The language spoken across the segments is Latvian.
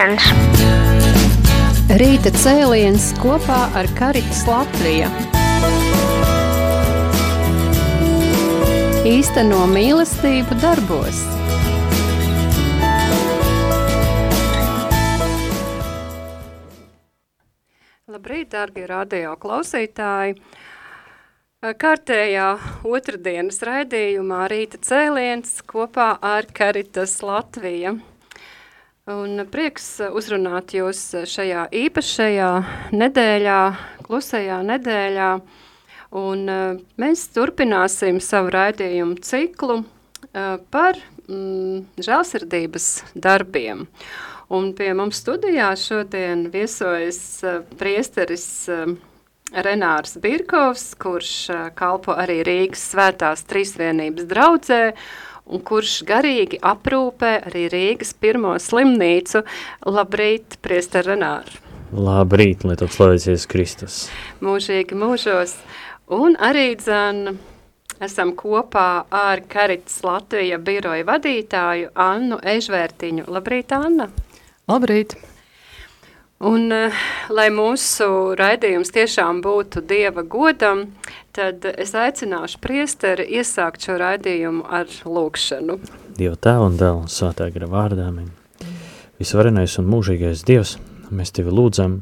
cēliens! Rīta cēliens kopā ar Karitas Latviju. Īsteno mīlestību darbos. Labrīt, darbie radio klausītāji! Kārtējā otrdienas raidījumā Rīta cēliens kopā ar Karitas Latviju. Un prieks uzrunāt jūs šajā īpašajā nedēļā, klusajā nedēļā. Un mēs turpināsim savu raidījumu ciklu par mm, žēlsirdības darbiem. Un pie mums studijā šodien viesojas priesteris Renārs Birkovs, kurš kalpo arī Rīgas svētās trīsvienības draudzē, kurš garīgi aprūpē arī Rīgas pirmo slimnīcu. Labrīt, priester Renāri! Labrīt, lai top slavēsies Kristus! Mūžīgi mūžos! Un arī dzan esam kopā ar Karitas Latvija biroja vadītāju Annu Ežvērtiņu. Labrīt, Anna! Labrīt! Un, lai mūsu raidījums tiešām būtu Dieva godam, tad es aicināšu priesteri iesākt šo raidījumu ar lūkšanu. Dieva tēva un dēla un svētā gara vārdā. Visvarenais un mūžīgais Dievs, mēs Tevi lūdzam,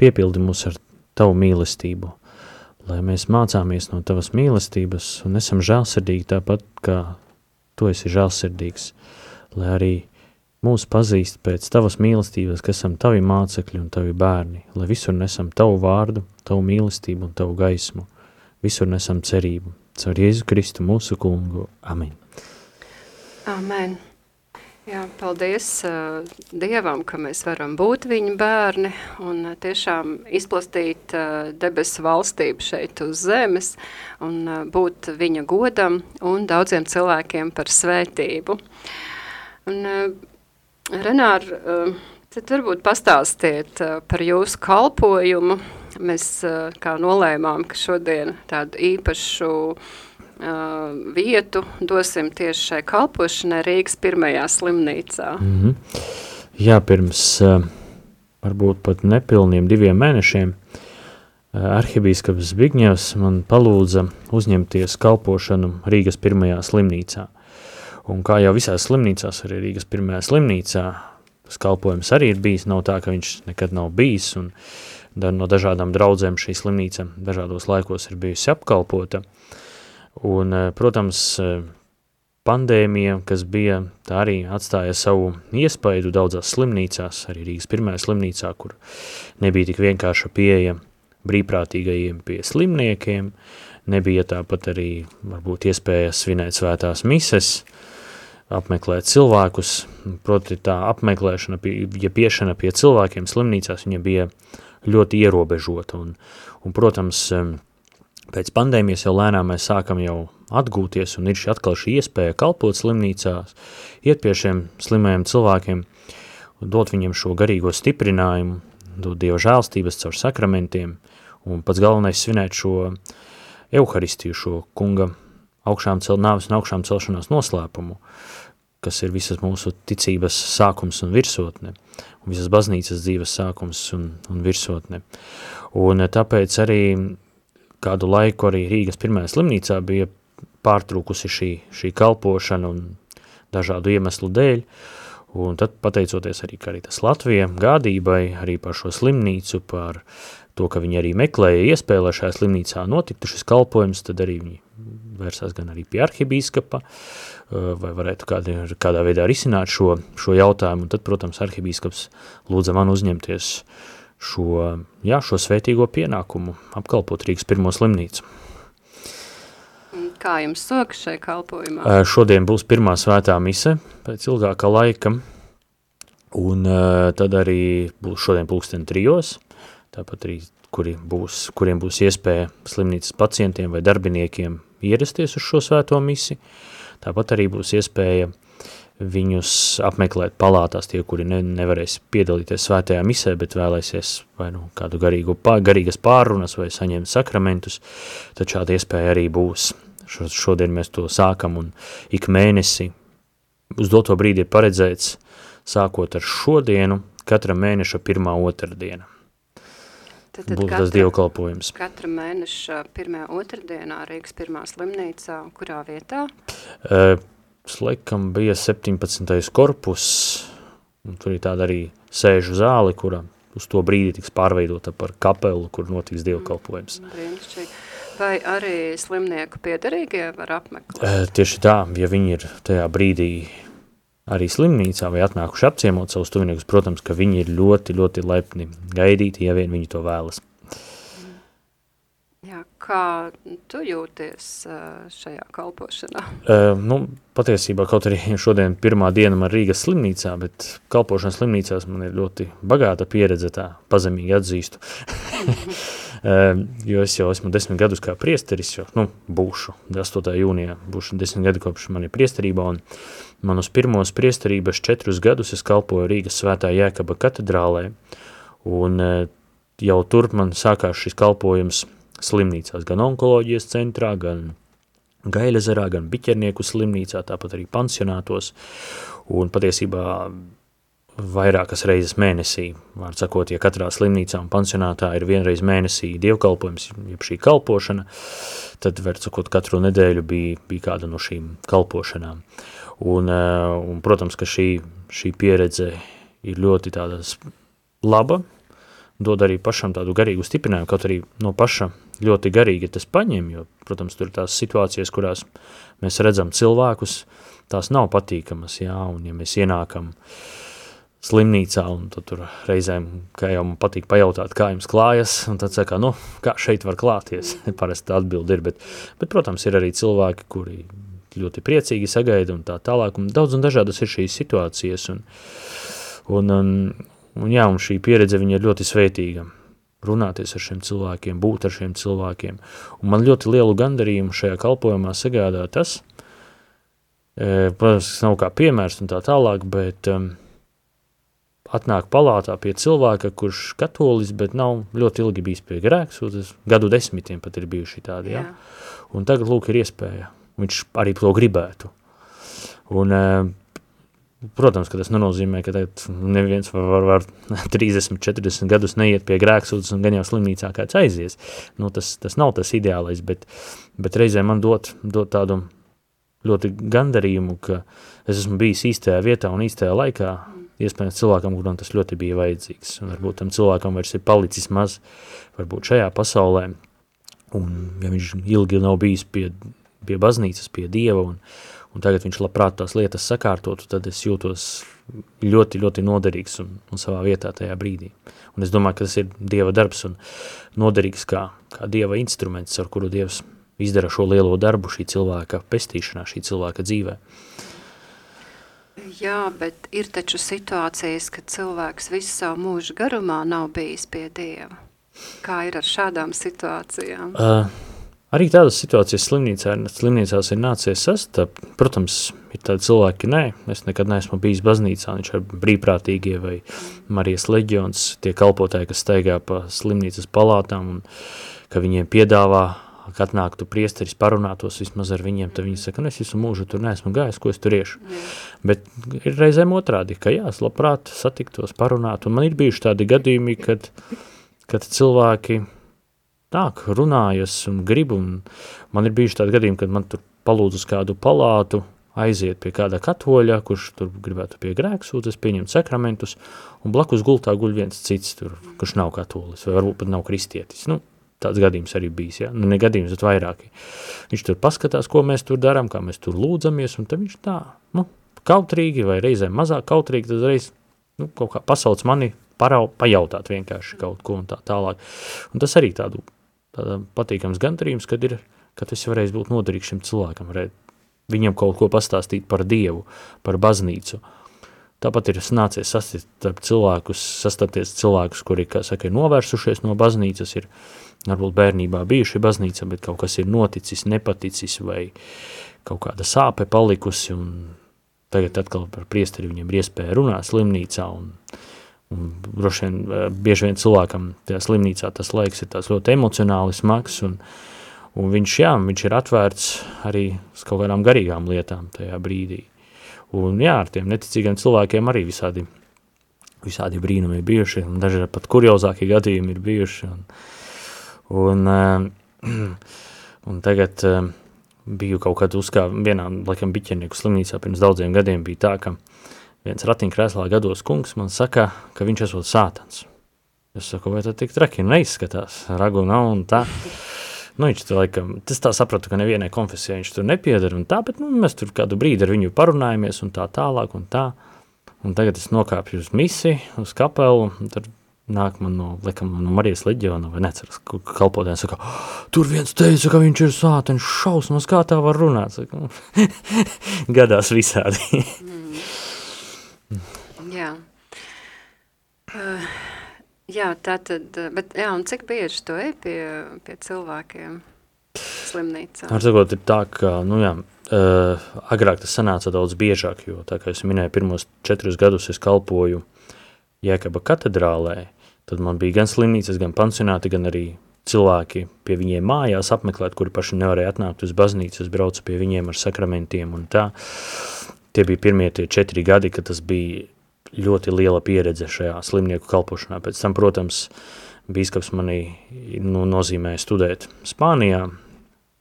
piepildi mūs ar Tavu mīlestību, lai mēs mācāmies no Tavas mīlestības un esam žēlsirdīgi tāpat, kā Tu esi žēlsirdīgs, lai arī mūs pazīst pēc tavas mīlestības, kas esam tavi mācekļi un tavi bērni, lai visur nesam tavu vārdu, tavu mīlestību un tavu gaismu, visur nesam cerību. Caur Jēzu Kristu mūsu kungu. Amen. Amen. Jā, paldies uh, Dievam, ka mēs varam būt viņa bērni un uh, tiešām izplastīt uh, debesu valstību šeit uz zemes un uh, būt viņa godam un daudziem cilvēkiem par svētību. Un, uh, Renār, eh, tad varbūt pastāstiet eh, par jūsu kalpojumu. Mēs eh, kā nolēmām, ka šodien tādu īpašu vietu dosim tieši šai kalpošanai Rīgas pirmajā slimnīcā. Mm -hmm. Jā, pirms varbūt pat nepilniem diviem mēnešiem arhibīskaps Zbigņevs man palūdza uzņemties kalpošanu Rīgas pirmajā slimnīcā. Un kā jau visās slimnīcās, arī Rīgas pirmajā slimnīcā, tas kalpojums arī ir bijis, nav tā, ka viņš nekad nav bijis, un no dažādām draudzēm šī slimnīca dažādos laikos ir bijusi apkalpota. Un, eh, protams, eh, pandēmija, kas bija, tā arī atstāja savu iespaidu daudzās slimnīcās, arī Rīgas pirmajā slimnīcā, kur nebija tik vienkārša pieeja brīvprātīgajiem pie slimniekiem, nebija tāpat arī varbūt iespēja svinēt svētās mises, apmeklēt cilvēkus, proti tā apmeklēšana, ja piešana pie cilvēkiem slimnīcās, viņa bija ļoti ierobežota, un, un protams, pēc pandēmijas jau lēnām mēs sākam jau atgūties, un ir šī atkal šī iespēja kalpot slimnīcās, iet pie šiem slimajiem cilvēkiem, dot viņiem šo garīgo stiprinājumu, dot Dieva žēlstības caur sakramentiem, un pats galvenais svinēt šo euharistiju, šo kunga augšām cel, nāvis un augšām celšanās noslēpumu, kas ir visas mūsu ticības sākums un virsotne, un visas baznīcas dzīves sākums un, un virsotne. Un tāpēc arī kādu laiku arī Rīgas pirmajā slimnīcā bija pārtrūkusi šī, šī kalpošana un dažādu iemeslu dēļ, un tad pateicoties arī Karitas Latvija gādībai, arī par šo slimnīcu, par to, ka viņi arī meklēja iespēju, lai šajā slimnīcā notiktu šis kalpojums, tad arī viņi vērsās gan arī pie arhibīskapa, vai varētu kādi, kādā veidā risināt šo, šo jautājumu, un tad, protams, arhibīskaps lūdza man uzņemties šo, jā, šo svētīgo pienākumu, apkalpot Rīgas pirmo slimnīcu. Kā jums soka šai kalpojumā? Šodien būs pirmā svētā mise pēc ilgāka laika, un tad arī būs šodien pulksten trijos, tāpat arī kuri būs, kuriem būs iespēja slimnīcas pacientiem vai darbiniekiem ierasties uz šo svēto misi. Tāpat arī būs iespēja viņus apmeklēt palātās, tie, kuri ne, nevarēs piedalīties svētajā misē, bet vēlēsies vai nu kādu garīgu, garīgas pārunas vai saņemt sakramentus, tad šāda iespēja arī būs. Šodien mēs to sākam un ik mēnesi uz doto brīdi ir paredzēts, sākot ar šodienu, katra mēneša pirmā otrdiena. Tad, tad Būtu katra, tas dievkalpojums. Katra mēneša pirmajā otrdienā Rīgas pirmā slimnīcā, kurā vietā? Uh, Slekam bija 17. korpus, un tur ir tāda arī sēžu zāli, kura uz to brīdi tiks pārveidota par kapelu, kur notiks dievkalpojums. Mm, brīnišķīgi. Vai arī slimnieku piederīgie var apmeklēt? Uh, tieši tā, ja viņi ir tajā brīdī arī slimnīcā vai atnākuši apciemot savus tuviniekus, protams, ka viņi ir ļoti, ļoti lepni gaidīti, ja vien viņi to vēlas. Jā, kā tu jūties šajā kalpošanā? Uh, nu, patiesībā kaut arī šodien pirmā diena man Rīgas slimnīcā, bet kalpošanas slimnīcās man ir ļoti bagāta pieredze tā pazemīgi atzīstu. uh, jo es jau esmu desmit gadus kā priesteris, jo, nu, būšu 8. jūnijā, būšu desmit gadi kopš man ir priesterībā, un manus pirmos priesterības četrus gadus es kalpoju Rīgas svētā Jēkaba katedrālē, un uh, jau tur man sākās šis kalpojums – slimnīcās, gan onkoloģijas centrā, gan Gailezerā, gan Biķernieku slimnīcā, tāpat arī pansionātos, un patiesībā vairākas reizes mēnesī, var sakot, ja katrā slimnīcā un pansionātā ir vienreiz mēnesī dievkalpojums, jeb šī kalpošana, tad, var sakot, katru nedēļu bija, bija kāda no šīm kalpošanām. Un, eh, un protams, ka šī, šī pieredze ir ļoti laba, dod arī pašam tādu garīgu stiprinājumu, kaut arī no paša ļoti garīgi tas paņem, jo, protams, tur ir tās situācijas, kurās mēs redzam cilvēkus, tās nav patīkamas, jā, un ja mēs ienākam slimnīcā, un tad tur reizēm, kā jau man patīk pajautāt, kā jums klājas, un tad saka, nu, kā šeit var klāties, parasti atbildi ir, bet, bet, protams, ir arī cilvēki, kuri ļoti priecīgi sagaida un tā tālāk, un daudz un dažādas ir šīs situācijas, un, un, un, Un, jā, un šī pieredze ir ļoti svētīga. Runāties ar šiem cilvēkiem, būt ar šiem cilvēkiem. Un man ļoti lielu gandarījumu šajā kalpojumā sagādā tas, e, protams, nav kā piemērs un tā tālāk, bet um, atnāk palātā pie cilvēka, kurš katolis, bet nav ļoti ilgi bijis pie grēks, gadu desmitiem pat ir bijuši tādi, jā. jā. Un tagad, lūk, ir iespēja. Viņš arī to gribētu. Un, Protams, ka tas nenozīmē, ka neviens var, var, var 30, 40 gadus neiet pie grēksūdzes un gan jau slimnīcā kāds aizies. Nu, tas, tas nav tas ideālais, bet, bet reizē man dot, dot tādu ļoti gandarījumu, ka es esmu bijis īstajā vietā un īstajā laikā, iespējams cilvēkam, kuram tas ļoti bija vajadzīgs. Un varbūt tam cilvēkam vairs ir palicis maz, varbūt šajā pasaulē, un ja viņš ilgi nav bijis pie, pie baznīcas, pie Dieva un, un tagad viņš labprāt tās lietas sakārtotu, tad es jūtos ļoti, ļoti noderīgs un, un savā vietā tajā brīdī. Un es domāju, ka tas ir Dieva darbs un noderīgs kā, kā Dieva instruments, ar kuru Dievs izdara šo lielo darbu šī cilvēka pestīšanā, šī cilvēka dzīvē. Jā, bet ir taču situācijas, kad cilvēks visu savu mūžu garumā nav bijis pie Dieva. Kā ir ar šādām situācijām? Uh, Arī tādas situācijas slimnīcā, slimnīcās ir nācies sastapt. Protams, ir tādi cilvēki, nē, es nekad neesmu bijis baznīcā, viņš ir brīvprātīgie vai Marijas leģions, tie kalpotāji, kas staigā pa slimnīcas palātām un ka viņiem piedāvā, ka atnāktu priesteris parunātos vismaz ar viņiem, tad viņi saka, nu es visu mūžu tur neesmu gājis, ko es tur iešu. Bet ir reizēm otrādi, ka jā, es labprāt satiktos, parunāt, un man ir bijuši tādi gadījumi, kad, kad cilvēki nāk, runājas un grib, un man ir bijuši tādi gadījumi, kad man tur palūdz uz kādu palātu, aiziet pie kāda katoļa, kurš tur gribētu pie grēksūdzes, pieņemt sakramentus, un blakus gultā guļ viens cits, tur, kurš nav katolis, vai varbūt pat nav kristietis. Nu, tāds gadījums arī bijis, ja? nu ne gadījums, bet vairāki. Viņš tur paskatās, ko mēs tur darām, kā mēs tur lūdzamies, un tad viņš tā, nu, kautrīgi vai reizēm mazāk kautrīgi, tad reiz, nu, kaut kā pasauc mani, parau, pajautāt vienkārši kaut ko un tā tālāk. Un tas arī tādu patīkams gandarījums, kad ir, kad tas varēs būt noderīgs šim cilvēkam, viņam kaut ko pastāstīt par Dievu, par baznīcu. Tāpat ir nācies sastapt cilvēkus, sastapties cilvēkus, kuri, kā saka, ir novērsušies no baznīcas, ir varbūt bērnībā bijuši baznīca, bet kaut kas ir noticis, nepaticis vai kaut kāda sāpe palikusi un tagad atkal par priesteri viņiem ir iespēja runāt slimnīcā un Un droši vien, eh, bieži vien cilvēkam tajā slimnīcā tas laiks ir ļoti emocionāli smags, un, un viņš, jā, viņš ir atvērts arī uz kaut kādām garīgām lietām tajā brīdī. Un jā, ar tiem neticīgiem cilvēkiem arī visādi visādi brīnumi ir bijuši, un daži pat kuriozākie gadījumi ir bijuši. Un, un, un tagad biju kaut kad uzkā vienā, laikam, biķernieku slimnīcā pirms daudziem gadiem bija tā, ka viens ratiņkrēslā gados kungs man saka, ka viņš esot sātans. Es saku, vai tad tik traki neizskatās, ragu nav un tā. Nu, viņš tur laikam, tas tā sapratu, ka nevienai konfesijai viņš tur nepiedara un tā, bet nu, mēs tur kādu brīdi ar viņu parunājamies un tā tālāk un tā. Un tagad es nokāpju uz misiju, uz kapelu, un tad nāk man no, likam, no Marijas leģiona, vai neceras, kalpotājiem saka, tur viens teica, ka viņš ir sātens šausmas, kā tā var runāt. Saka, gadās visādi. Jā. Uh, jā, tā tad, bet jā, un cik bieži to ej pie, pie cilvēkiem slimnīcā? Ar sakot, ir tā, ka, nu jā, Uh, agrāk tas sanāca daudz biežāk, jo, tā kā es minēju, pirmos četrus gadus es kalpoju Jēkaba katedrālē, tad man bija gan slimnīcas, gan pansionāti, gan arī cilvēki pie viņiem mājās apmeklēt, kuri paši nevarēja atnākt uz baznīcu, es braucu pie viņiem ar sakramentiem un tā. Tie bija pirmie tie četri gadi, kad tas bija ļoti liela pieredze šajā slimnieku kalpošanā. Pēc tam, protams, bīskaps manī nu, nozīmēja studēt Spānijā,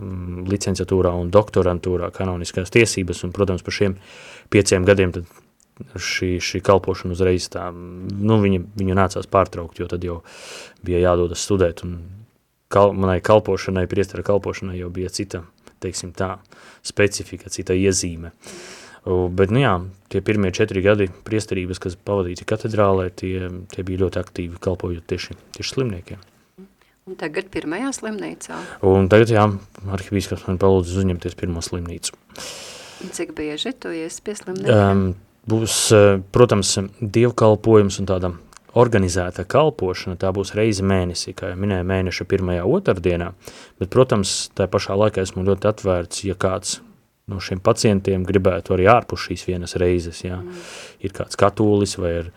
Mm, licenciatūrā un doktorantūrā kanoniskās tiesības, un, protams, par šiem pieciem gadiem tad šī, šī kalpošana uzreiz tā, nu, viņa, viņu nācās pārtraukt, jo tad jau bija jādodas studēt, un kal, manai kalpošanai, priestara kalpošanai jau bija cita, teiksim tā, specifika, cita iezīme. U, bet, nu jā, tie pirmie četri gadi priesterības, kas pavadīti katedrālē, tie, tie bija ļoti aktīvi kalpojot tieši, tieši slimniekiem. Un tagad pirmajā slimnīcā? Un tagad, jā, arhibīskaps man palūdz uzņemties pirmo slimnīcu. Un cik bieži tu iesi pie slimniekiem? Um, būs, eh, protams, dievkalpojums un tāda organizēta kalpošana, tā būs reize mēnesī, kā jau minēja mēneša pirmajā otrdienā, bet, protams, tā pašā laikā esmu ļoti atvērts, ja kāds no šiem pacientiem gribētu arī ārpus šīs vienas reizes, jā, mm. ir kāds katolis vai ir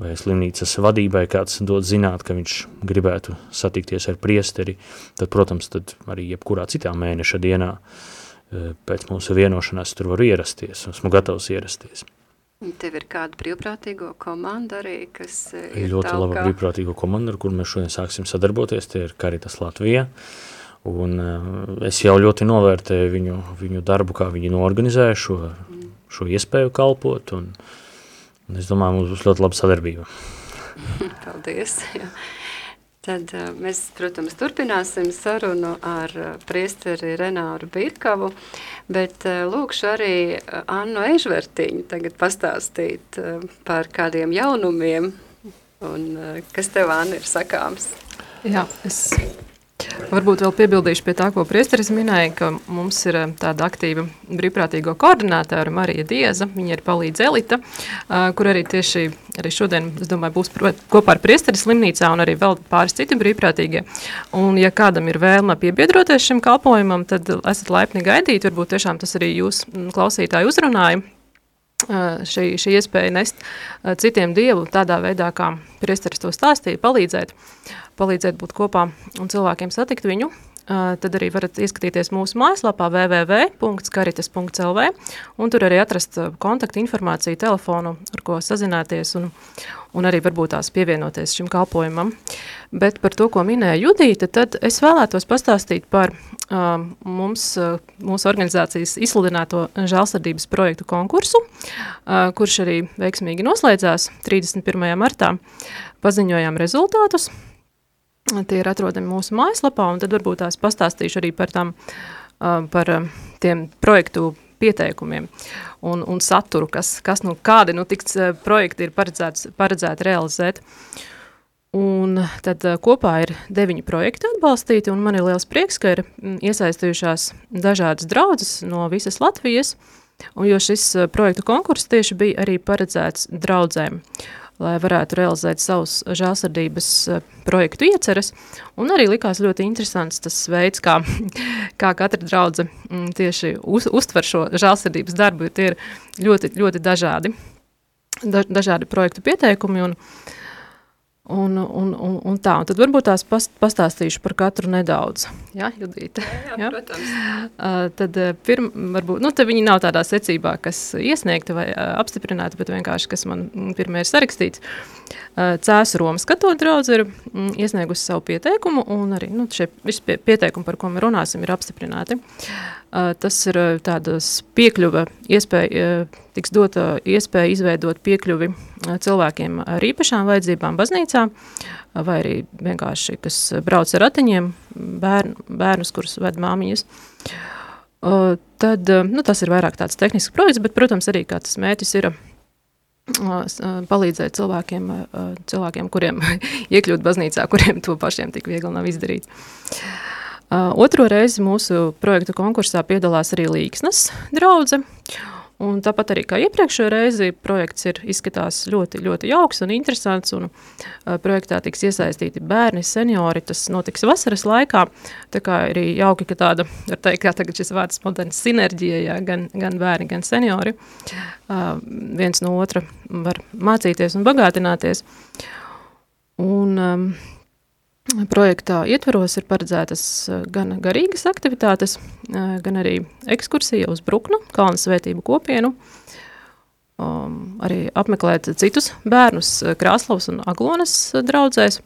vai slimnīcas vadībai kāds dod zināt, ka viņš gribētu satikties ar priesteri, tad, protams, tad arī jebkurā citā mēneša dienā e, pēc mūsu vienošanās tur var ierasties, esmu gatavs ierasties. Tev ir kāda brīvprātīgo komanda arī, kas e, ir Ļoti tālāk? laba brīvprātīgo komanda, ar kur mēs šodien sāksim sadarboties, tie ir Karitas Latvija, un uh, es jau ļoti novērtēju viņu, viņu darbu, kā viņi norganizēja šo, šo iespēju kalpot, un Un es domāju, mums būs ļoti laba sadarbība. Paldies! Jā. Tad uh, mēs, protams, turpināsim sarunu ar uh, priesteri Renāru Birkavu, bet uh, lūkšu arī Annu Ežvertiņu tagad pastāstīt par kādiem jaunumiem, un kas tev, Anna, ir sakāms? Jā, es Varbūt vēl piebildīšu pie tā, ko priesteris minēja, ka mums ir eh, tāda aktīva brīvprātīgo koordinātāra Marija Dieza, viņa ir palīdz Elita, eh, kur arī tieši arī šodien, es domāju, būs kopā ar priesteri slimnīcā un arī vēl pāris citi brīvprātīgie. Un ja kādam ir vēlme piebiedroties šim kalpojumam, tad esat laipni gaidīt, varbūt tiešām tas arī jūs klausītāji uzrunāja. eh, šī, šī iespēja nest citiem dievu tādā veidā, kā priesteris to stāstīja, palīdzēt palīdzēt būt kopā un cilvēkiem satikt viņu, tad arī varat ieskatīties mūsu mājaslapā www.karitas.lv un tur arī atrast kontaktu informāciju, telefonu, ar ko sazināties un, un arī varbūt tās pievienoties šim kalpojumam. Bet par to, ko minēja Judīta, tad es vēlētos pastāstīt par uh, mums, uh, mūsu organizācijas izsludināto žēlsirdības projektu konkursu, uh, kurš arī veiksmīgi noslēdzās 31. martā. Paziņojām rezultātus, Tie ir atrodami mūsu mājaslapā, un tad varbūt tās pastāstīšu arī par, tam, par tiem projektu pieteikumiem un, un saturu, kas, kas nu, kādi nu, tiks projekti ir paredzēti realizēt. Un tad kopā ir deviņi projekti atbalstīti, un man ir liels prieks, ka ir iesaistījušās dažādas draudzes no visas Latvijas, un jo šis projektu konkurss tieši bija arī paredzēts draudzēm. Uh, lai varētu realizēt savus žēlsirdības eh, projektu ieceres, un arī likās ļoti interesants tas veids, kā, kā katra draudze mm, tieši uz, uztver šo žēlsirdības darbu, jo tie ir ļoti, ļoti dažādi, da, dažādi projektu pieteikumi, un, Un, un, un, un tā, un tad varbūt tās past, pastāstīšu par katru nedaudz. Jā, Judīte? Jā, jā, protams. Uh, tad pirm, varbūt, nu, tad viņi nav tādā secībā, kas iesniegta vai uh, apstiprināta, bet vienkārši, kas man pirmie ir sarakstīts. Uh, Cēsu Romas katoļu draudz ir mm, iesniegusi savu pieteikumu, un arī, nu, šie visi pie, pieteikumi, par ko mēs runāsim, ir apstiprināti. Uh, tas ir tādas piekļuva iespēja, uh, tiks dota iespēja izveidot piekļuvi cilvēkiem ar īpašām vajadzībām baznīcā, vai arī vienkārši, kas brauc ar ratiņiem, bērn, bērnus, kurus ved māmiņas. Tad, nu, tas ir vairāk tāds tehnisks projekts, bet, protams, arī kā tas mērķis ir palīdzēt cilvēkiem, cilvēkiem kuriem iekļūt baznīcā, kuriem to pašiem tik viegli nav izdarīt. Otro reizi mūsu projektu konkursā piedalās arī Līksnes draudze, Un tāpat arī kā iepriekšējā reizi, projekts ir izskatās ļoti, ļoti jauks un interesants. Un, uh, projektā tiks iesaistīti bērni, seniori. Tas notiks vasaras laikā. Tā kā arī jauki, ka tāda, var teikt, kā tagad šis vārds moderns sinerģija, jā, gan, gan bērni, gan seniori. Uh, viens no otra var mācīties un bagātināties. Un, um, Projektā ietveros ir paredzētas eh, gan garīgas aktivitātes, eh, gan arī ekskursija uz Bruknu, Kalnu svētību kopienu, um, arī apmeklēt citus bērnus eh, Krāslavas un Aglonas draudzēs.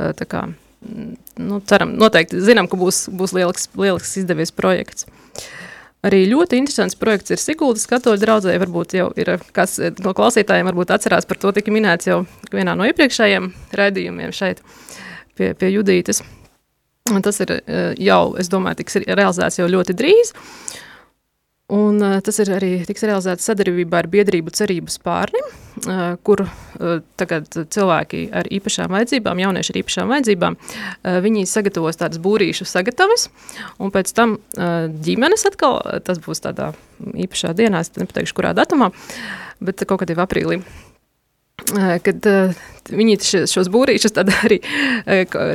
Tā kā, mm, nu, ceram, noteikti zinām, ka būs, būs lielisks, lielisks izdevies projekts. Arī ļoti interesants projekts ir Siguldas katoļu draudzē. Varbūt jau ir kas no klausītājiem varbūt atcerās par to tika minēts jau vienā no iepriekšējiem raidījumiem šeit pie, pie Judītes. Un tas ir eh, jau, es domāju, tiks realizēts jau ļoti drīz. Un uh, tas ir arī tiks realizēts sadarbībā ar biedrību cerību spārnim, uh, kur uh, tagad cilvēki ar īpašām vajadzībām, jaunieši ar īpašām vajadzībām, viņi sagatavos tādas būrīšu sagatavas, un pēc tam ģimenes atkal, tas būs tādā īpašā dienā, es nepateikšu, kurā datumā, bet kaut kad jau aprīlī kad viņi šos būrīšus tad arī,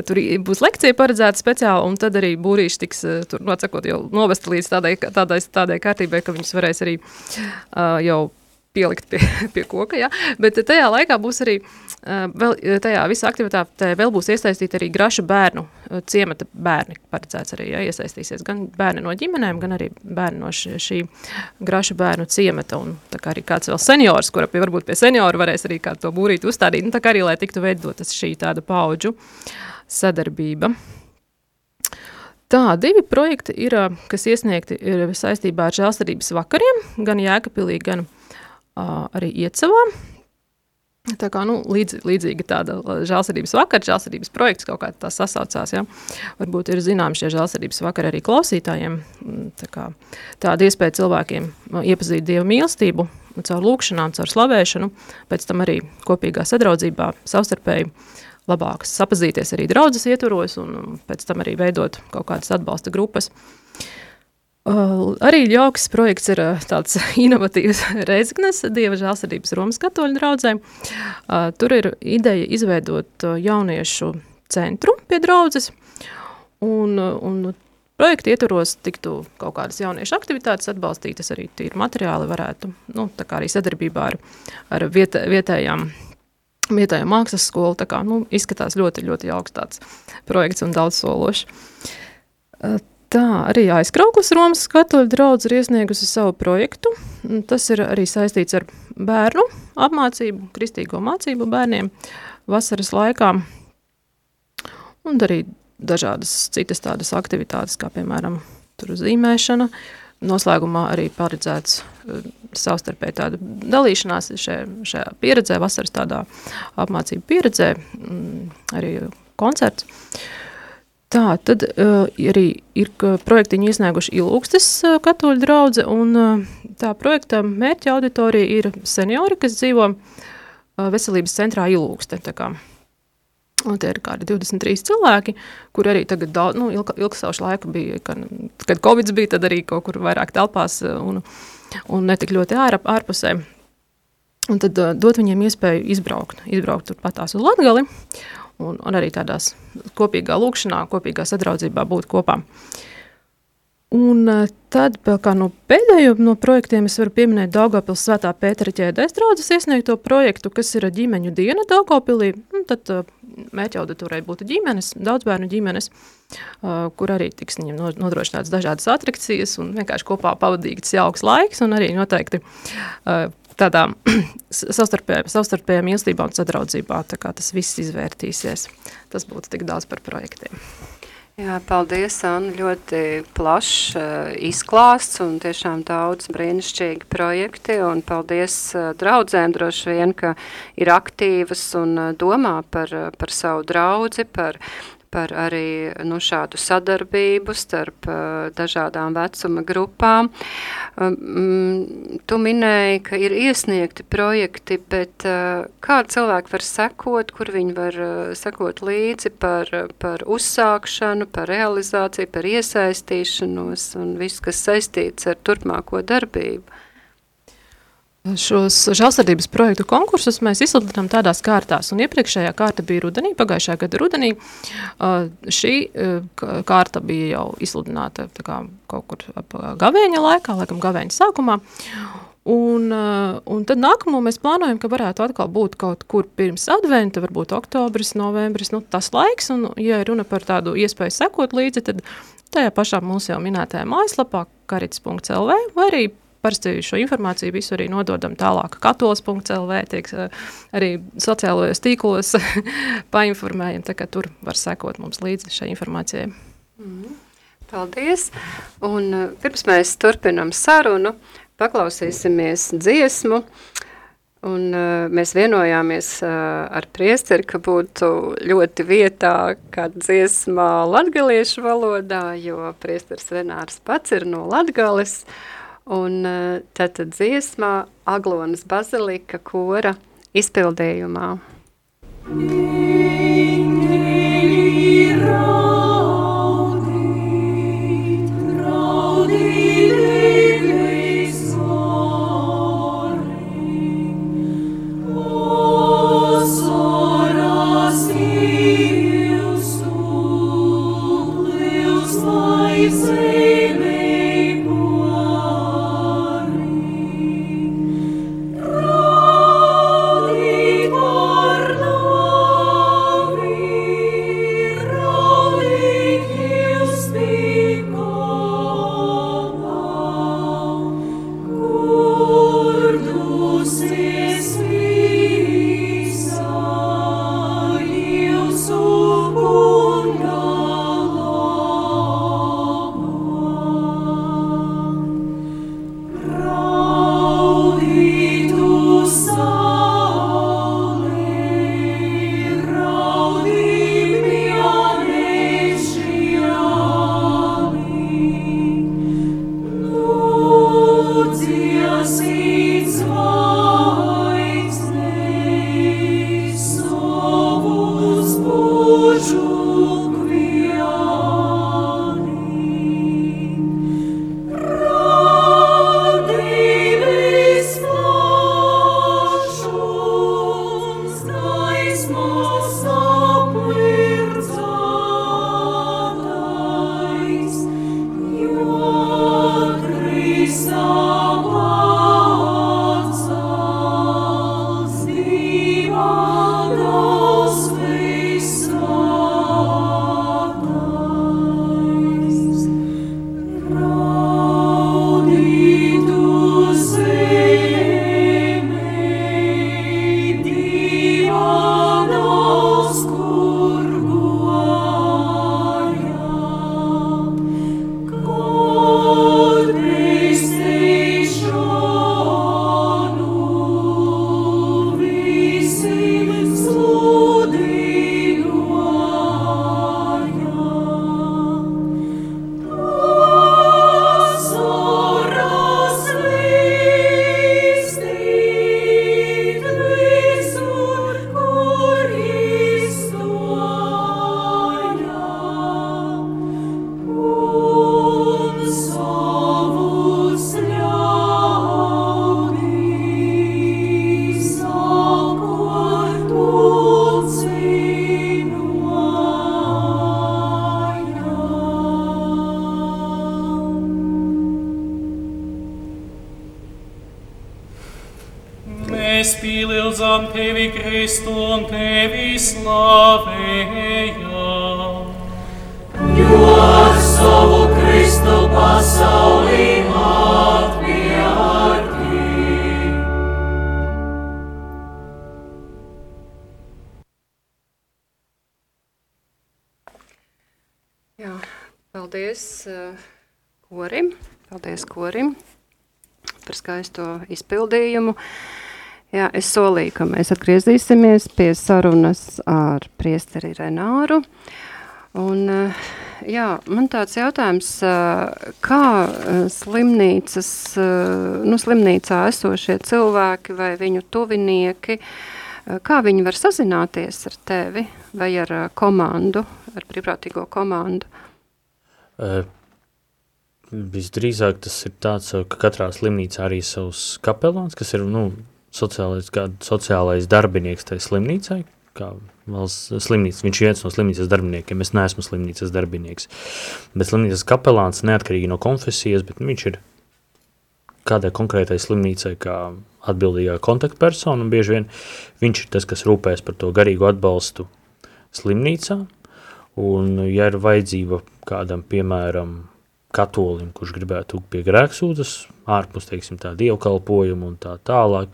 tur būs lekcija paredzēta speciāli, un tad arī būrīši tiks, tur, nocakot, jau novest līdz tādai, tādai, tādai kārtībai, ka viņus varēs arī jau pielikt pie, pie koka, ja? bet tajā laikā būs arī, vēl, tajā visā aktivitātē vēl būs iesaistīti arī grašu bērnu, ciemata bērni paredzēts arī, ja, iesaistīsies gan bērni no ģimenēm, gan arī bērni no šī, šī grašu bērnu ciemata, un tā kā arī kāds vēl seniors, kura pie, varbūt pie senioru varēs arī kā to būrīt uzstādīt, nu tā kā arī, lai tiktu veidotas šī tāda paudžu sadarbība. Tā, divi projekti ir, kas iesniegti ir saistībā ar žēlstarības vakariem, gan Jēkapilī, gan arī iecavā. Tā kā nu, līdz, līdzīga tāda žēlsirdības vakara, žēlsirdības projekts kaut kā tā sasaucās. Ja? Varbūt ir zināms šie žēlsirdības vakari arī klausītājiem. Mm, tā kā, tāda iespēja cilvēkiem iepazīt Dievu mīlestību caur lūkšanām, caur slavēšanu, pēc tam arī kopīgā sadraudzībā, savstarpēji labāk sapazīties arī draudzes ietvaros un pēc tam arī veidot kaut kādas atbalsta grupas. Uh, Uh, arī jauks projekts ir tāds inovatīvs Reizeknes Dieva žēlsirdības Romas katoļu draudzē. Tur ir ideja izveidot jauniešu centru pie draudzes, un, un projekta ietvaros tiktu kaut kādas jauniešu aktivitātes atbalstītas, arī tīri materiāli varētu, nu, tā kā arī sadarbībā ar, ar viet, vietējām vietējā mākslas skolu, tā kā, nu, izskatās ļoti, ļoti jauks tāds projekts un daudz sološs. Tā arī aizkrauklis Romas katoļu draudz ir iesniegusi savu projektu. Tas ir arī saistīts ar bērnu apmācību, kristīgo mācību bērniem vasaras laikā. Un arī dažādas citas tādas aktivitātes, kā piemēram tur zīmēšana. Noslēgumā arī paredzēts uh, savstarpēji tāda dalīšanās šajā, šajā pieredzē, vasaras tādā apmācību pieredzē, mm, arī koncerts. Uh, Tā, tad uh, arī ir projektiņu iesnieguši Ilūgstes uh, katoļu draudze, un uh, tā projekta mērķa auditorija ir seniori, kas dzīvo uh, veselības centrā Ilūgste. Un tie ir kādi 23 cilvēki, kur arī tagad daudz, nu, ilg, ilgsaušu laiku bija, kad, kad Covid bija, tad arī kaut kur vairāk telpās un, un netik ļoti ār, ārpusē. Un tad uh, dot viņiem iespēju izbraukt, izbraukt turpatās uz Latgali, un, un arī tādās kopīgā lūkšanā, kopīgā sadraudzībā būt kopā. Un eh, tad, kā no pēdējo no projektiem, es varu pieminēt Daugavpils svētā Pētera ķēdēs draudzes iesniegto projektu, kas ir ģimeņu diena Daugavpilī. Nu, tad uh, mērķa auditorijai būtu ģimenes, daudz bērnu ģimenes, uh, kur arī tiks viņiem nodrošināts dažādas atrakcijas un vienkārši kopā pavadīts jauks laiks un arī noteikti tādā savstarpējā, savstarpējā mīlestībā un sadraudzībā, tas viss izvērtīsies. Tas būtu tik daudz par projektiem. Jā, paldies, Anna. Ļoti plašs uh, izklāsts un tiešām daudz brīnišķīgi projekti. Un paldies uh, draudzēm droši vien, ka ir aktīvas un uh, domā par, par savu draudzi, par par arī nu, šādu sadarbību starp uh, dažādām vecuma grupām. Um, tu minēji, ka ir iesniegti projekti, bet uh, kā cilvēki var sekot, kur viņi var uh, sekot līdzi par, par uzsākšanu, par realizāciju, par iesaistīšanos un viss, kas saistīts ar turpmāko darbību? Šos žēlsirdības projektu konkursus mēs izsludinām tādās kārtās, un iepriekšējā kārta bija rudenī, pagājušajā gada rudenī. Šī kārta bija jau izsludināta kā, kaut kur ap gavēņa laikā, laikam gavēņa sākumā. Un, un tad nākamo mēs plānojam, ka varētu atkal būt kaut kur pirms adventa, varbūt oktobris, novembris, nu tas laiks, un ja runa par tādu iespēju sekot līdzi, tad tajā pašā mūsu jau minētajā mājaslapā karits.lv vai arī parasti šo informāciju visu arī nododam tālāk. Katols.lv tiek eh, arī sociālajos tīklos painformējam, tā kā tur var sekot mums līdzi šai informācijai. Mm. Paldies! Un uh, pirms mēs turpinam sarunu, paklausīsimies dziesmu, un uh, mēs vienojāmies uh, ar priesteri, ka būtu ļoti vietā kāda dziesmā latgaliešu valodā, jo priesteris Renārs pats ir no Latgales, uh, Un tātad dziesmā Aglonas bazilika kora izpildījumā. Viņi izpildījumu. Jā, es solīju, ka mēs atgriezīsimies pie sarunas ar priesteri Renāru. Un, eh, jā, man tāds jautājums, eh, kā eh, slimnīcas, nu, slimnīcā esošie cilvēki vai viņu tuvinieki, kā viņi var sazināties ar tevi vai ar komandu, ar brīvprātīgo komandu? Uh, Visdrīzāk tas ir tāds, ka katrā slimnīcā arī savs kapelāns, kas ir nu, sociālais, sociālais darbinieks tajā slimnīcai, kā valsts slimnīca. Viņš ir viens no slimnīcas darbiniekiem. Es neesmu slimnīcas darbinieks. Bet slimnīcas kapelāns neatkarīgi no konfesijas, bet viņš ir kādai konkrētai slimnīcai kā atbildīgā kontaktpersona. Bieži vien viņš ir tas, kas rūpēs par to garīgu atbalstu slimnīcā. Un, ja ir vajadzība kādam, piemēram, katolim, kurš gribētu pie grēksūdzes, ārpus, teiksim, tā dievkalpojumu un tā tālāk,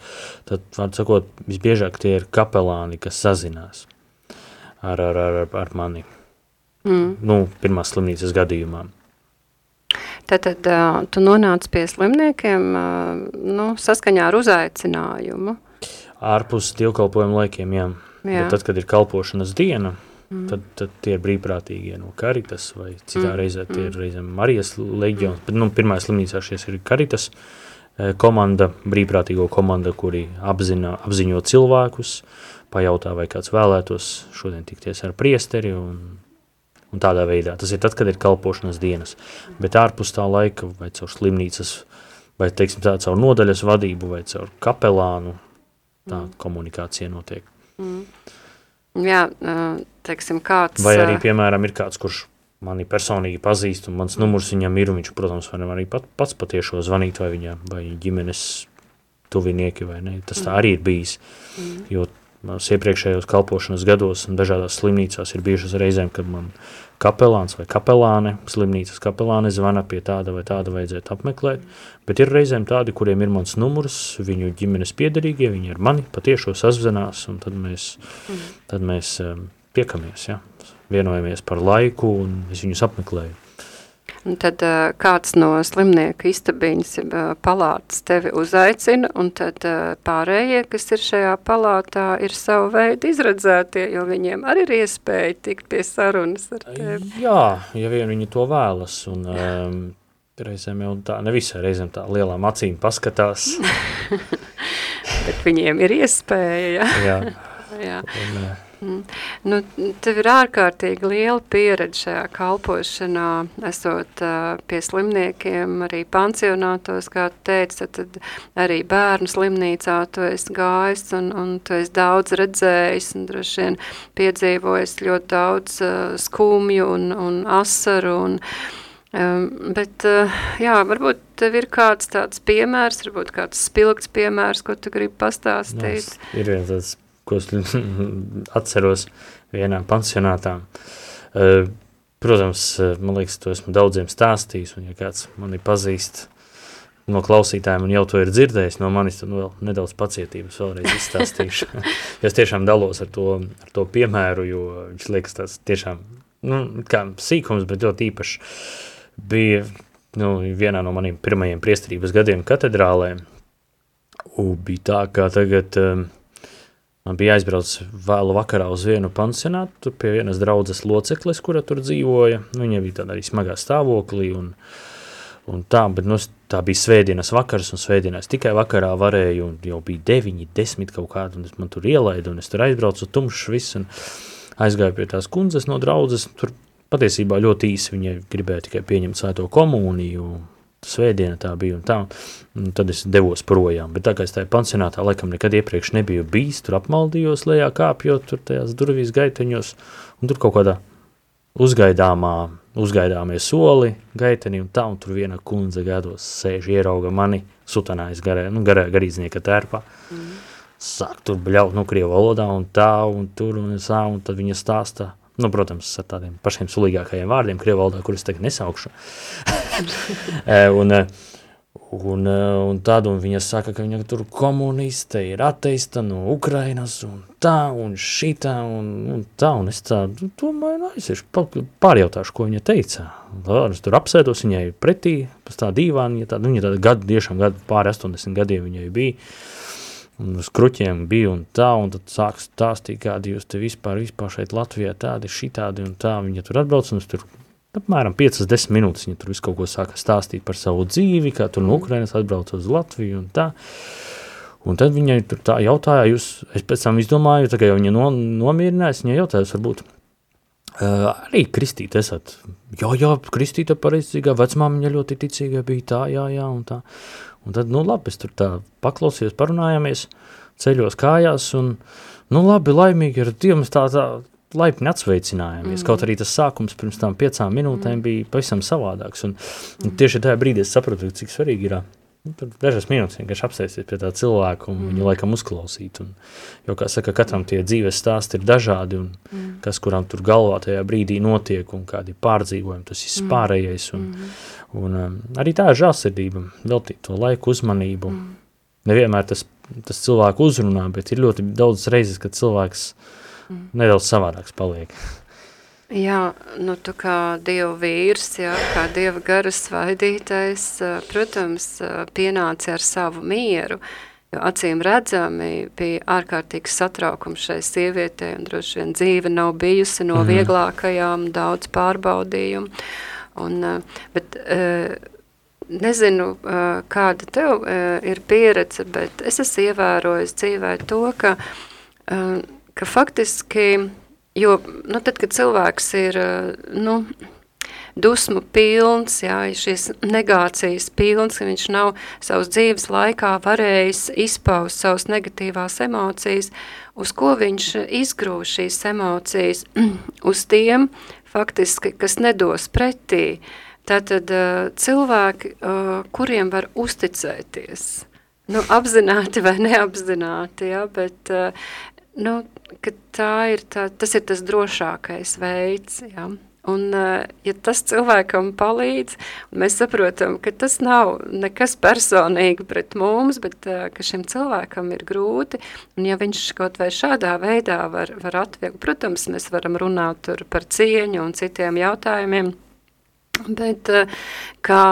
tad, var sakot, visbiežāk tie ir kapelāni, kas sazinās ar, ar, ar, ar mani. Mm. Nu, pirmās slimnīcas gadījumā. Tad, tad uh, tu nonāc pie slimniekiem uh, nu, saskaņā ar uzaicinājumu. Ārpus dievkalpojuma laikiem, jā. jā. Bet tad, kad ir kalpošanas diena, Mm. Tad, tad tie ir brīvprātīgie no Karitas, vai citā mm. reizē tie ir mm. reizēm Marijas leģions. Bet, nu, pirmā slimnīcā šies ir Karitas eh, komanda, brīvprātīgo komanda, kuri apzina, apziņo cilvēkus, pajautā, vai kāds vēlētos šodien tikties ar priesteri un, un tādā veidā. Tas ir tad, kad ir kalpošanas dienas. Bet ārpus tā laika, vai caur slimnīcas, vai, teiksim, tā caur nodaļas vadību, vai caur kapelānu, tā mm. komunikācija notiek. Mm. Jā, teiksim, kāds... Vai arī, piemēram, ir kāds, kurš mani personīgi pazīst, un mans numurs viņam ir, viņš, protams, var arī pat, pats patiešo zvanīt, vai viņa, vai ģimenes tuvinieki, vai ne, tas tā arī ir bijis, mm. jo Manas iepriekšējos kalpošanas gados un dažādās slimnīcās ir bijušas reizēm, kad man kapelāns vai kapelāne, slimnīcas kapelāne zvana pie tāda vai tāda vajadzētu apmeklēt, bet ir reizēm tādi, kuriem ir mans numurs, viņu ģimenes piederīgie, viņi ar mani patiešo sazvanās, un tad mēs, mm. tad mēs um, piekamies, ja? vienojamies par laiku, un es viņus apmeklēju. Un tad uh, kāds no slimnieku istabiņas uh, palātas tevi uzaicina, un tad uh, pārējie, kas ir šajā palātā, ir savu veidu izredzētie, jo viņiem arī ir iespēja tikt pie sarunas ar tevi. Jā, ja vien viņi to vēlas, un um, reizēm jau tā, nevisai reizēm tā lielām acīm paskatās. Bet viņiem ir iespēja, ja? jā. jā. Un, uh, Mm. Nu, tev ir ārkārtīgi liela pieredze šajā kalpošanā, esot uh, pie slimniekiem, arī pansionātos, kā tu teici, tad, tad arī bērnu slimnīcā tu esi gājis un, un tu esi daudz redzējis un droši vien piedzīvojis ļoti daudz uh, skumju un, un asaru un Um, bet, uh, jā, varbūt tev ir kāds tāds piemērs, varbūt kāds spilgts piemērs, ko tu gribi pastāstīt. No, ir viens tāds ko es atceros vienā pansionātā. Eh, protams, eh, man liekas, to esmu daudziem stāstījis, un ja kāds mani pazīst no klausītājiem un jau to ir dzirdējis no manis, tad vēl nedaudz pacietības vēlreiz izstāstīšu. es tiešām dalos ar to, ar to piemēru, jo viņš liekas tāds tiešām, nu, kā sīkums, bet ļoti īpašs. Bija nu, vienā no maniem pirmajiem priesterības gadiem katedrālē, un bija tā, kā tagad... Um, Man bija jāizbrauc vēlu vakarā uz vienu pansionātu pie vienas draudzes locekles, kura tur dzīvoja. Nu, viņa bija tādā arī smagā stāvoklī un, un tā, bet nu, tā bija svētdienas vakars un svētdienās tikai vakarā varēju un jau bija deviņi, desmit kaut kādu un man tur ielaidu un es tur aizbraucu tumšs viss un aizgāju pie tās kundzes no draudzes. Tur patiesībā ļoti īsi viņai gribēja tikai pieņemt svēto komuniju svētdiena tā bija un tā, un tad es devos projām, bet tā kā es tajā pansionātā laikam nekad iepriekš nebiju bijis, tur apmaldījos lejā kāpjot, tur tajās durvīs gaiteņos, un tur kaut kādā uzgaidāmā, uzgaidāmie soli gaiteni un tā, un tur viena kundze gados sēž ierauga mani sutanājas garē, nu garē garīdznieka tērpā, mm. sāk tur bļaut, nu, krievu valodā un tā, un tur, un tā, un tad viņa stāstā, nu, protams, ar tādiem pašiem sulīgākajiem vārdiem krievu valodā, kurus tagad nesaukšu. un, un, un tad, un viņa saka, ka viņa tur komuniste ir ateista no Ukrainas, un tā, un šitā, un, un tā, un es tā, domāju, nu, aiziešu, pārjautāšu, ko viņa teica. Es tur apsēdos, viņai pretī, pēc tā dīvāni, viņa tā, nu, viņa tāda gadu, tiešām gadu, pāri 80 gadiem viņai bija, un uz kruķiem bija un tā, un tad sāk stāstīt, kādi jūs te vispār, vispār šeit Latvijā tādi, šitādi un tā, viņa tur atbrauc, un tur apmēram 5-10 minūtes viņa tur visu kaut ko sāka stāstīt par savu dzīvi, kā tur no Ukrainas atbrauc uz Latviju un tā. Un tad viņai tur tā jautāja, jūs, es pēc tam izdomāju, tā kā jau viņa no, nomierinājās, viņa jautāja, varbūt, uh, arī kristīt esat. Jā, jā, kristīta pareizīgā, vecmāmiņa ļoti ticīga bija tā, jā, jā, un tā. Un tad, nu labi, es tur tā paklausījos, parunājāmies, ceļos kājās, un, nu labi, laimīgi ar Dievu tā, tā laipni atsveicinājāmies. Mm. Kaut arī tas sākums pirms tam piecām minūtēm mm. bija pavisam savādāks. Un, un tieši tajā brīdī es sapratu, cik svarīgi ir. Nu, tur dažas minūtes vienkārši apsēsties pie tā cilvēka un mm. viņu laikam uzklausīt. Un, jo, kā saka, katram tie dzīves stāsti ir dažādi un mm. kas, kuram tur galvā tajā brīdī notiek un kādi pārdzīvojumi, tas ir mm. pārējais. Un, mm. un, um, arī tā ir žālsirdība, veltīt to laiku uzmanību. Mm. Nevienmēr tas, tas cilvēku uzrunā, bet ir ļoti daudz reizes, kad cilvēks mm. nedaudz savādāks paliek. Jā, nu tu kā Dieva vīrs, jā, kā Dieva garas svaidītais, protams, pienāca ar savu mieru, jo acīm redzami bija ārkārtīgs satraukums šai sievietei, un droši vien dzīve nav bijusi no mhm. vieglākajām, daudz pārbaudījumu, un, bet nezinu, kāda tev ir pieredze, bet es esmu ievērojis dzīvē to, ka, ka faktiski Jo, nu, tad, kad cilvēks ir, eh, nu, dusmu pilns, jā, šīs negācijas pilns, ka viņš nav savas dzīves laikā varējis izpaust savas negatīvās emocijas, uz ko viņš izgrūž šīs emocijas, uz tiem, faktiski, kas nedos pretī. Tātad uh, cilvēki, uh, kuriem var uzticēties, nu, apzināti vai neapzināti, ja, bet uh, nu, tā ir tā, tas ir tas drošākais veids, ja. Un, eh, ja tas cilvēkam palīdz, mēs saprotam, ka tas nav nekas personīgi pret mums, bet eh, ka šim cilvēkam ir grūti, un ja viņš kaut vai šādā veidā var, var atvieglot, protams, mēs varam runāt par cieņu un citiem jautājumiem, Bet eh, kā,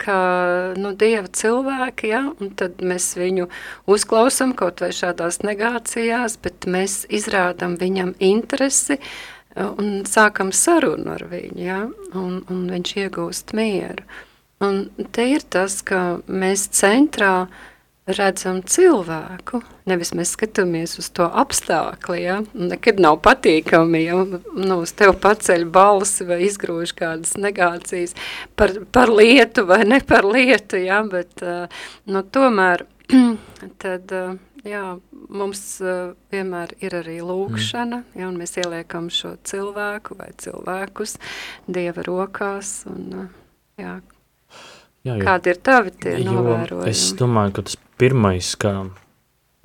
kā nu, dieva cilvēki, ja, un tad mēs viņu uzklausam kaut vai šādās negācijās, bet mēs izrādam viņam interesi eh, un sākam sarunu ar viņu, ja, un, un viņš iegūst mieru. Un te ir tas, ka mēs centrā uh, redzam cilvēku, nevis mēs skatāmies uz to apstākli, ja? nekad nav patīkami, ja nu, uz tev paceļ balsi vai izgrūž kādas negācijas par, par lietu vai ne par lietu, ja? bet nu, tomēr tad, jā, mums vienmēr ir arī lūkšana, ja, un mēs ieliekam šo cilvēku vai cilvēkus Dieva rokās, un jā, Jā, jo, Kādi ir tavi novērojumi? Es domāju, ka tas pirmais, kā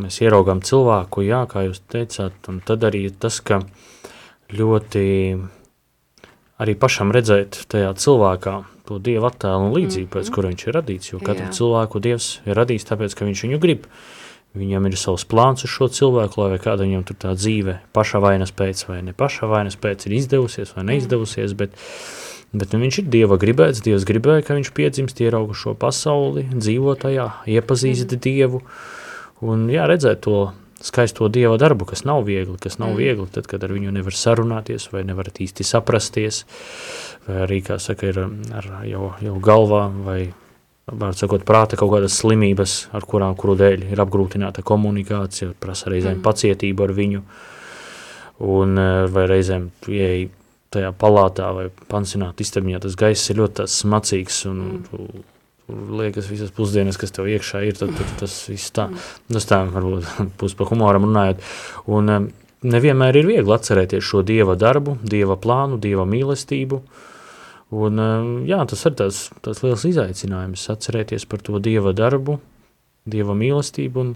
mēs ieraugām cilvēku, jā, kā jūs teicāt, un tad arī tas, ka ļoti arī pašam redzēt tajā cilvēkā to Dieva attēlu un līdzību, mm -hmm. pēc kura viņš ir radīts, jo katru jā. cilvēku Dievs ir radījis tāpēc, ka viņš viņu grib. Viņam ir savs plāns uz šo cilvēku, lai kāda viņam tur tā dzīve paša vainas pēc vai ne paša vainas pēc ir izdevusies vai neizdevusies, mm. bet Bet nu, viņš ir Dieva gribēts, Dievs gribēja, ka viņš piedzimst, ierauga šo pasauli, dzīvo tajā, iepazīst mm. Dievu un jā, redzēt to skaisto Dieva darbu, kas nav viegli, kas nav mm. viegli, tad, kad ar viņu nevar sarunāties vai nevar īsti saprasties, vai arī, kā saka, ir ar jau, jau galvā vai, var sakot, prāta kaut kādas slimības, ar kurām, kuru dēļ ir apgrūtināta komunikācija, prasa reizēm mm. pacietību ar viņu, un vai reizēm ieeja tajā palātā vai pansionāta istabiņā tas gaiss ir ļoti tāds smacīgs un mm. tu, tu liekas visas pusdienas, kas tev iekšā ir, tad, tad tas viss tā, tas tā varbūt pus pa humoram runājot. Un nevienmēr ir viegli atcerēties šo Dieva darbu, Dieva plānu, Dieva mīlestību, un jā, tas ir tās, tās liels izaicinājums atcerēties par to Dieva darbu, Dieva mīlestību un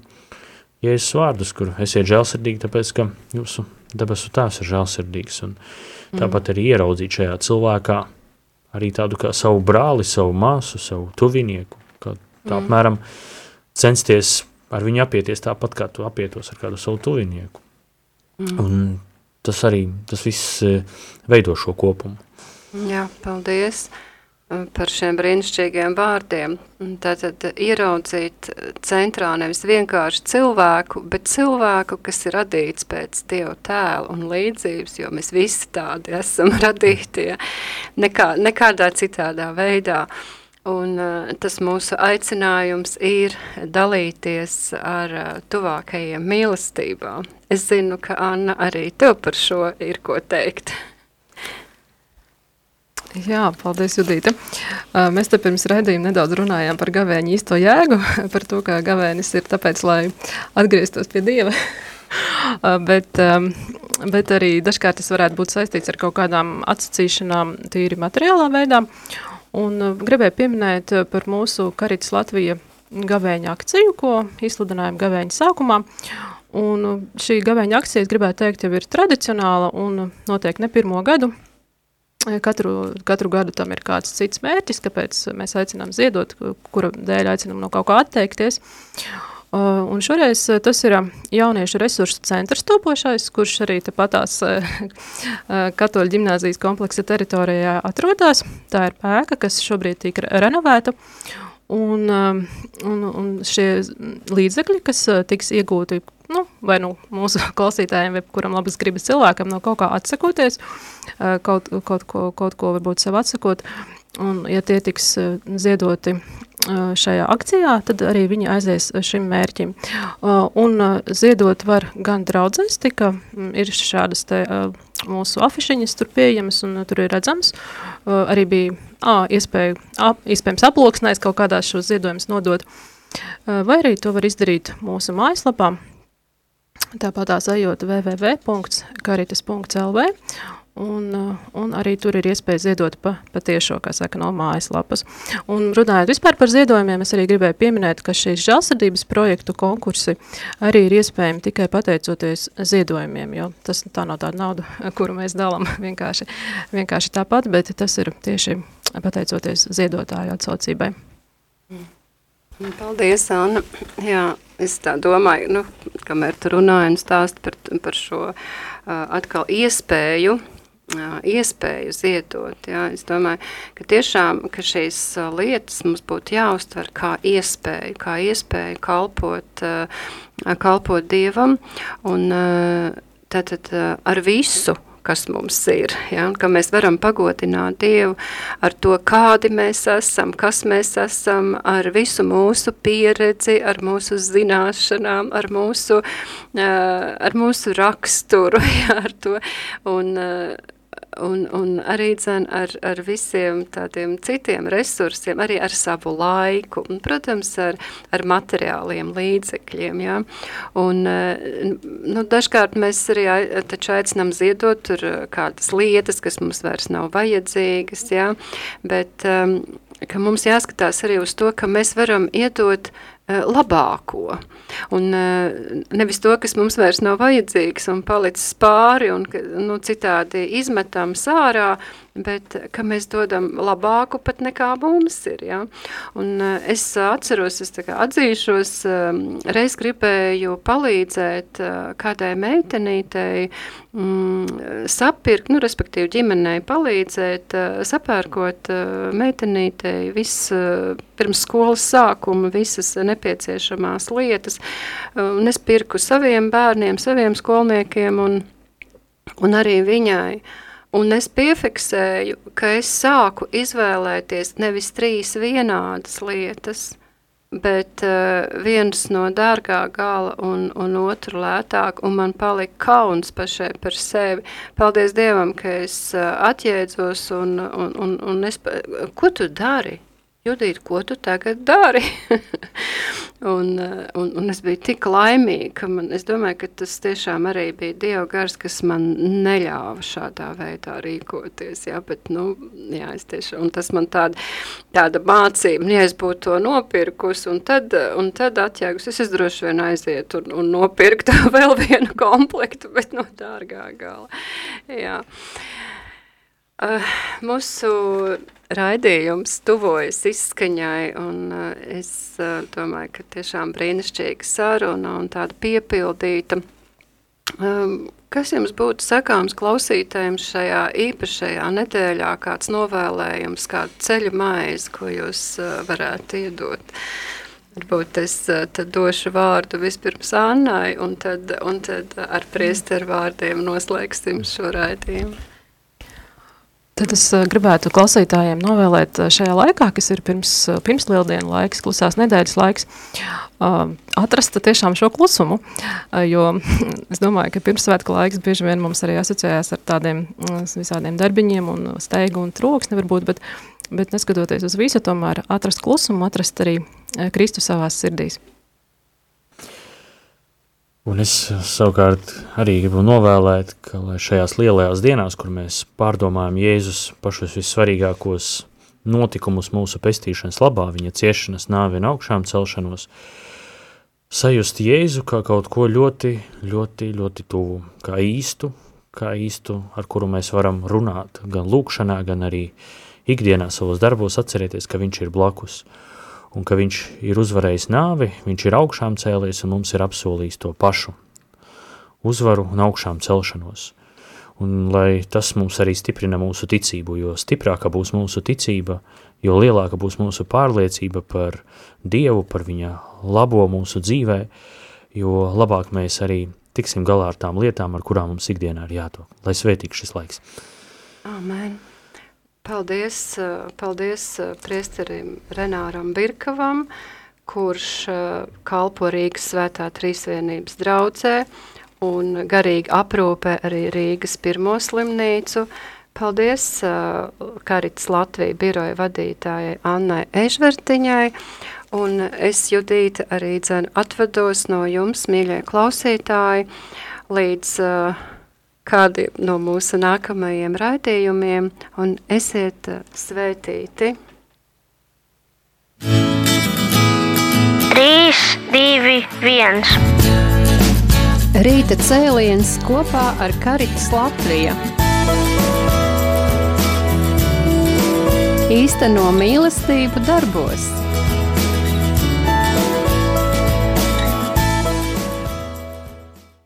Jēzus vārdus, kur esiet žēlsirdīgi, tāpēc, ka jūsu debesu tēvs ir žēlsirdīgs. Un tāpat arī ieraudzīt šajā cilvēkā arī tādu kā savu brāli, savu māsu, savu tuvinieku, kā tā mm. apmēram censties ar viņu apieties tāpat, kā tu apietos ar kādu savu tuvinieku. Mm. Un tas arī, tas viss eh, veido šo kopumu. Jā, paldies eh, par šiem brīnišķīgiem vārdiem. Tātad ieraudzīt centrā nevis vienkārši cilvēku, bet cilvēku, kas ir radīts pēc Dieva tēla un līdzības, jo mēs visi tādi esam radīti, ja? Nekā, nekādā citādā veidā. Un, uh, tas mūsu aicinājums ir dalīties ar uh, tuvākajiem mīlestībā. Es zinu, ka Anna arī tev par šo ir ko teikt. Jā, paldies, Judīte. Uh, mēs te pirms redzījuma nedaudz runājām par gavēņu īsto jēgu, par to, ka gavēnis ir tāpēc, lai atgrieztos pie Dieva. bet, bet arī dažkārt tas varētu būt saistīts ar kaut kādām atsacīšanām tīri materiālā veidā. Un gribēju pieminēt par mūsu Karitas Latvija gavēņa akciju, ko izsludinājām gavēņa sākumā. Un šī gavēņa akcija, gribētu teikt, jau ir tradicionāla un notiek ne pirmo gadu. Katru, katru gadu tam ir kāds cits mērķis, kāpēc mēs aicinām ziedot, kura dēļ aicinām no kaut kā atteikties. Un šoreiz uh, tas ir uh, jauniešu resursu centrs topošais, kurš arī tepatās katoļu ģimnāzijas kompleksa teritorijā atrodas. Tā ir pēka, kas šobrīd tika renovēta. Un, un, un šie līdzekļi, kas tiks iegūti nu, vai nu mūsu klausītājiem, vai kuram labas gribas cilvēkam, no kaut kā atsakoties, kaut, kaut, ko, kaut ko varbūt sev atsakot, un ja tie tiks ziedoti šajā akcijā, tad arī viņi aizies šim mērķim. Un ziedot var gan draudzēs, tika ir šādas te mūsu afišiņas tur pieejamas un tur ir redzams. Arī bija ā, iespēja, ap, iespējams aploksnēs kaut kādās šos ziedojumus nodot. Vai arī to var izdarīt mūsu mājaslapā, tāpat tās ejot www.karitas.lv Un, uh, un arī tur ir iespēja ziedot pa, pa tiešo, kā saka, no mājaslapas. Un runājot vispār par ziedojumiem, es arī gribēju pieminēt, ka šīs žālsirdības projektu konkursi arī ir iespējami tikai pateicoties ziedojumiem, jo tas tā nav tāda nauda, kuru mēs dalām vienkārši, vienkārši tāpat, bet tas ir tieši pateicoties ziedotāju atsaucībai. Paldies, Anna. Jā, es tā domāju, nu, kamēr tu runāji un stāsti par, par šo uh, atkal iespēju, uh, iespēju ziedot. Jā. Es domāju, ka tiešām ka šīs lietas mums būtu jāuztver kā iespēju, kā iespēju kalpot, kalpot Dievam un tātad ar visu, kas mums ir, ja, ka mēs varam pagodināt Dievu ar to, kādi mēs esam, kas mēs esam, ar visu mūsu pieredzi, ar mūsu zināšanām, ar mūsu, ar mūsu raksturu, ja, ar to, un un, un arī dzen, ar, ar visiem tādiem citiem resursiem, arī ar savu laiku, un, protams, ar, ar materiāliem līdzekļiem. Ja? Un, eh, nu, dažkārt mēs arī aicinām ziedot tur eh, kādas lietas, kas mums vairs nav vajadzīgas, ja? bet um, ka mums jāskatās arī uz to, ka mēs varam iedot labāko. Un eh, nevis to, kas mums vairs nav vajadzīgs un palicis pāri un nu, citādi izmetam sārā, bet ka mēs dodam labāku pat nekā mums ir. Ja? Un eh, es atceros, es atzīšos, reiz gribēju palīdzēt kādai meitenītei mm, sapirkt, nu, respektīvi ģimenei palīdzēt, sapērkot meitenītei viss pirms skolas sākuma visas nepieciešamās lietas. Un es pirku saviem bērniem, saviem skolniekiem un, un arī viņai. Un es piefiksēju, ka es sāku izvēlēties nevis trīs vienādas lietas, bet uh, viens no dārgā gala un, un otru lētāk, un man palika kauns pašai par sevi. Paldies Dievam, ka es uh, atjēdzos un, un, un, un es, ko tu dari? Judīt, ko tu tagad dari? un, un, un es biju tik laimīga, man, es domāju, ka tas tiešām arī bija Dieva gars, kas man neļāva šādā veidā rīkoties, jā, bet, nu, jā, es tieši, un tas man tāda, tāda mācība, ja es būtu to nopirkus, un tad, un tad atjēgus, es, es droši vien aizietu un, un nopirktu vēl vienu komplektu, bet no dārgā gala, jā. Uh, mūsu raidījums tuvojas izskaņai, un uh, es uh, domāju, ka tiešām brīnišķīga saruna un tāda piepildīta. Um, kas jums būtu sakāms klausītājiem šajā īpašajā nedēļā, kāds novēlējums, kādu ceļu maizi, ko jūs uh, varētu iedot? Varbūt es uh, tad došu vārdu vispirms Annai, un tad, un tad ar priesteru vārdiem noslēgsim šo raidījumu. Tad es eh, gribētu klausītājiem novēlēt eh, šajā laikā, kas ir pirms, eh, pirms lieldienu laiks, klusās nedēļas laiks, atrast tiešām šo klusumu, jo es domāju, ka pirmsvētku laiks bieži vien mums arī asociējās ar tādiem mm, visādiem darbiņiem un steigu un troksni varbūt, bet, bet neskatoties uz visu, tomēr atrast klusumu, atrast arī Kristu savās sirdīs. Un es savukārt arī gribu novēlēt, ka šajās lielajās dienās, kur mēs pārdomājam Jēzus pašus vissvarīgākos notikumus mūsu pestīšanas labā, viņa ciešanas, nāvi un augšām celšanos, sajust Jēzu kā kaut ko ļoti, ļoti, ļoti tuvu, kā īstu, kā īstu, ar kuru mēs varam runāt gan lūkšanā, gan arī ikdienā savos darbos atcerēties, ka viņš ir blakus un ka viņš ir uzvarējis nāvi, viņš ir augšām cēlies un mums ir apsolījis to pašu uzvaru un augšām celšanos. Un lai tas mums arī stiprina mūsu ticību, jo stiprāka būs mūsu ticība, jo lielāka būs mūsu pārliecība par Dievu, par viņa labo mūsu dzīvē, jo labāk mēs arī tiksim galā ar tām lietām, ar kurām mums ikdienā ir jātok. Lai svētīgs šis laiks. Amen. Paldies, eh, paldies eh, priesterim Renāram Birkavam, kurš eh, kalpo Rīgas svētā trīsvienības draudzē un garīgi aprūpē arī Rīgas pirmo slimnīcu. Paldies Karits Latvija biroja vadītājai Annai Ežvertiņai, un es Judīta arī dzenu atvados no jums, mīļie klausītāji, līdz uh, kādi no mūsu nākamajiem raidījumiem, un esiet uh, svētīti. 3, 2, 1. Rīta cēliens kopā ar Karitas Latviju. Īsteno mīlestību darbos.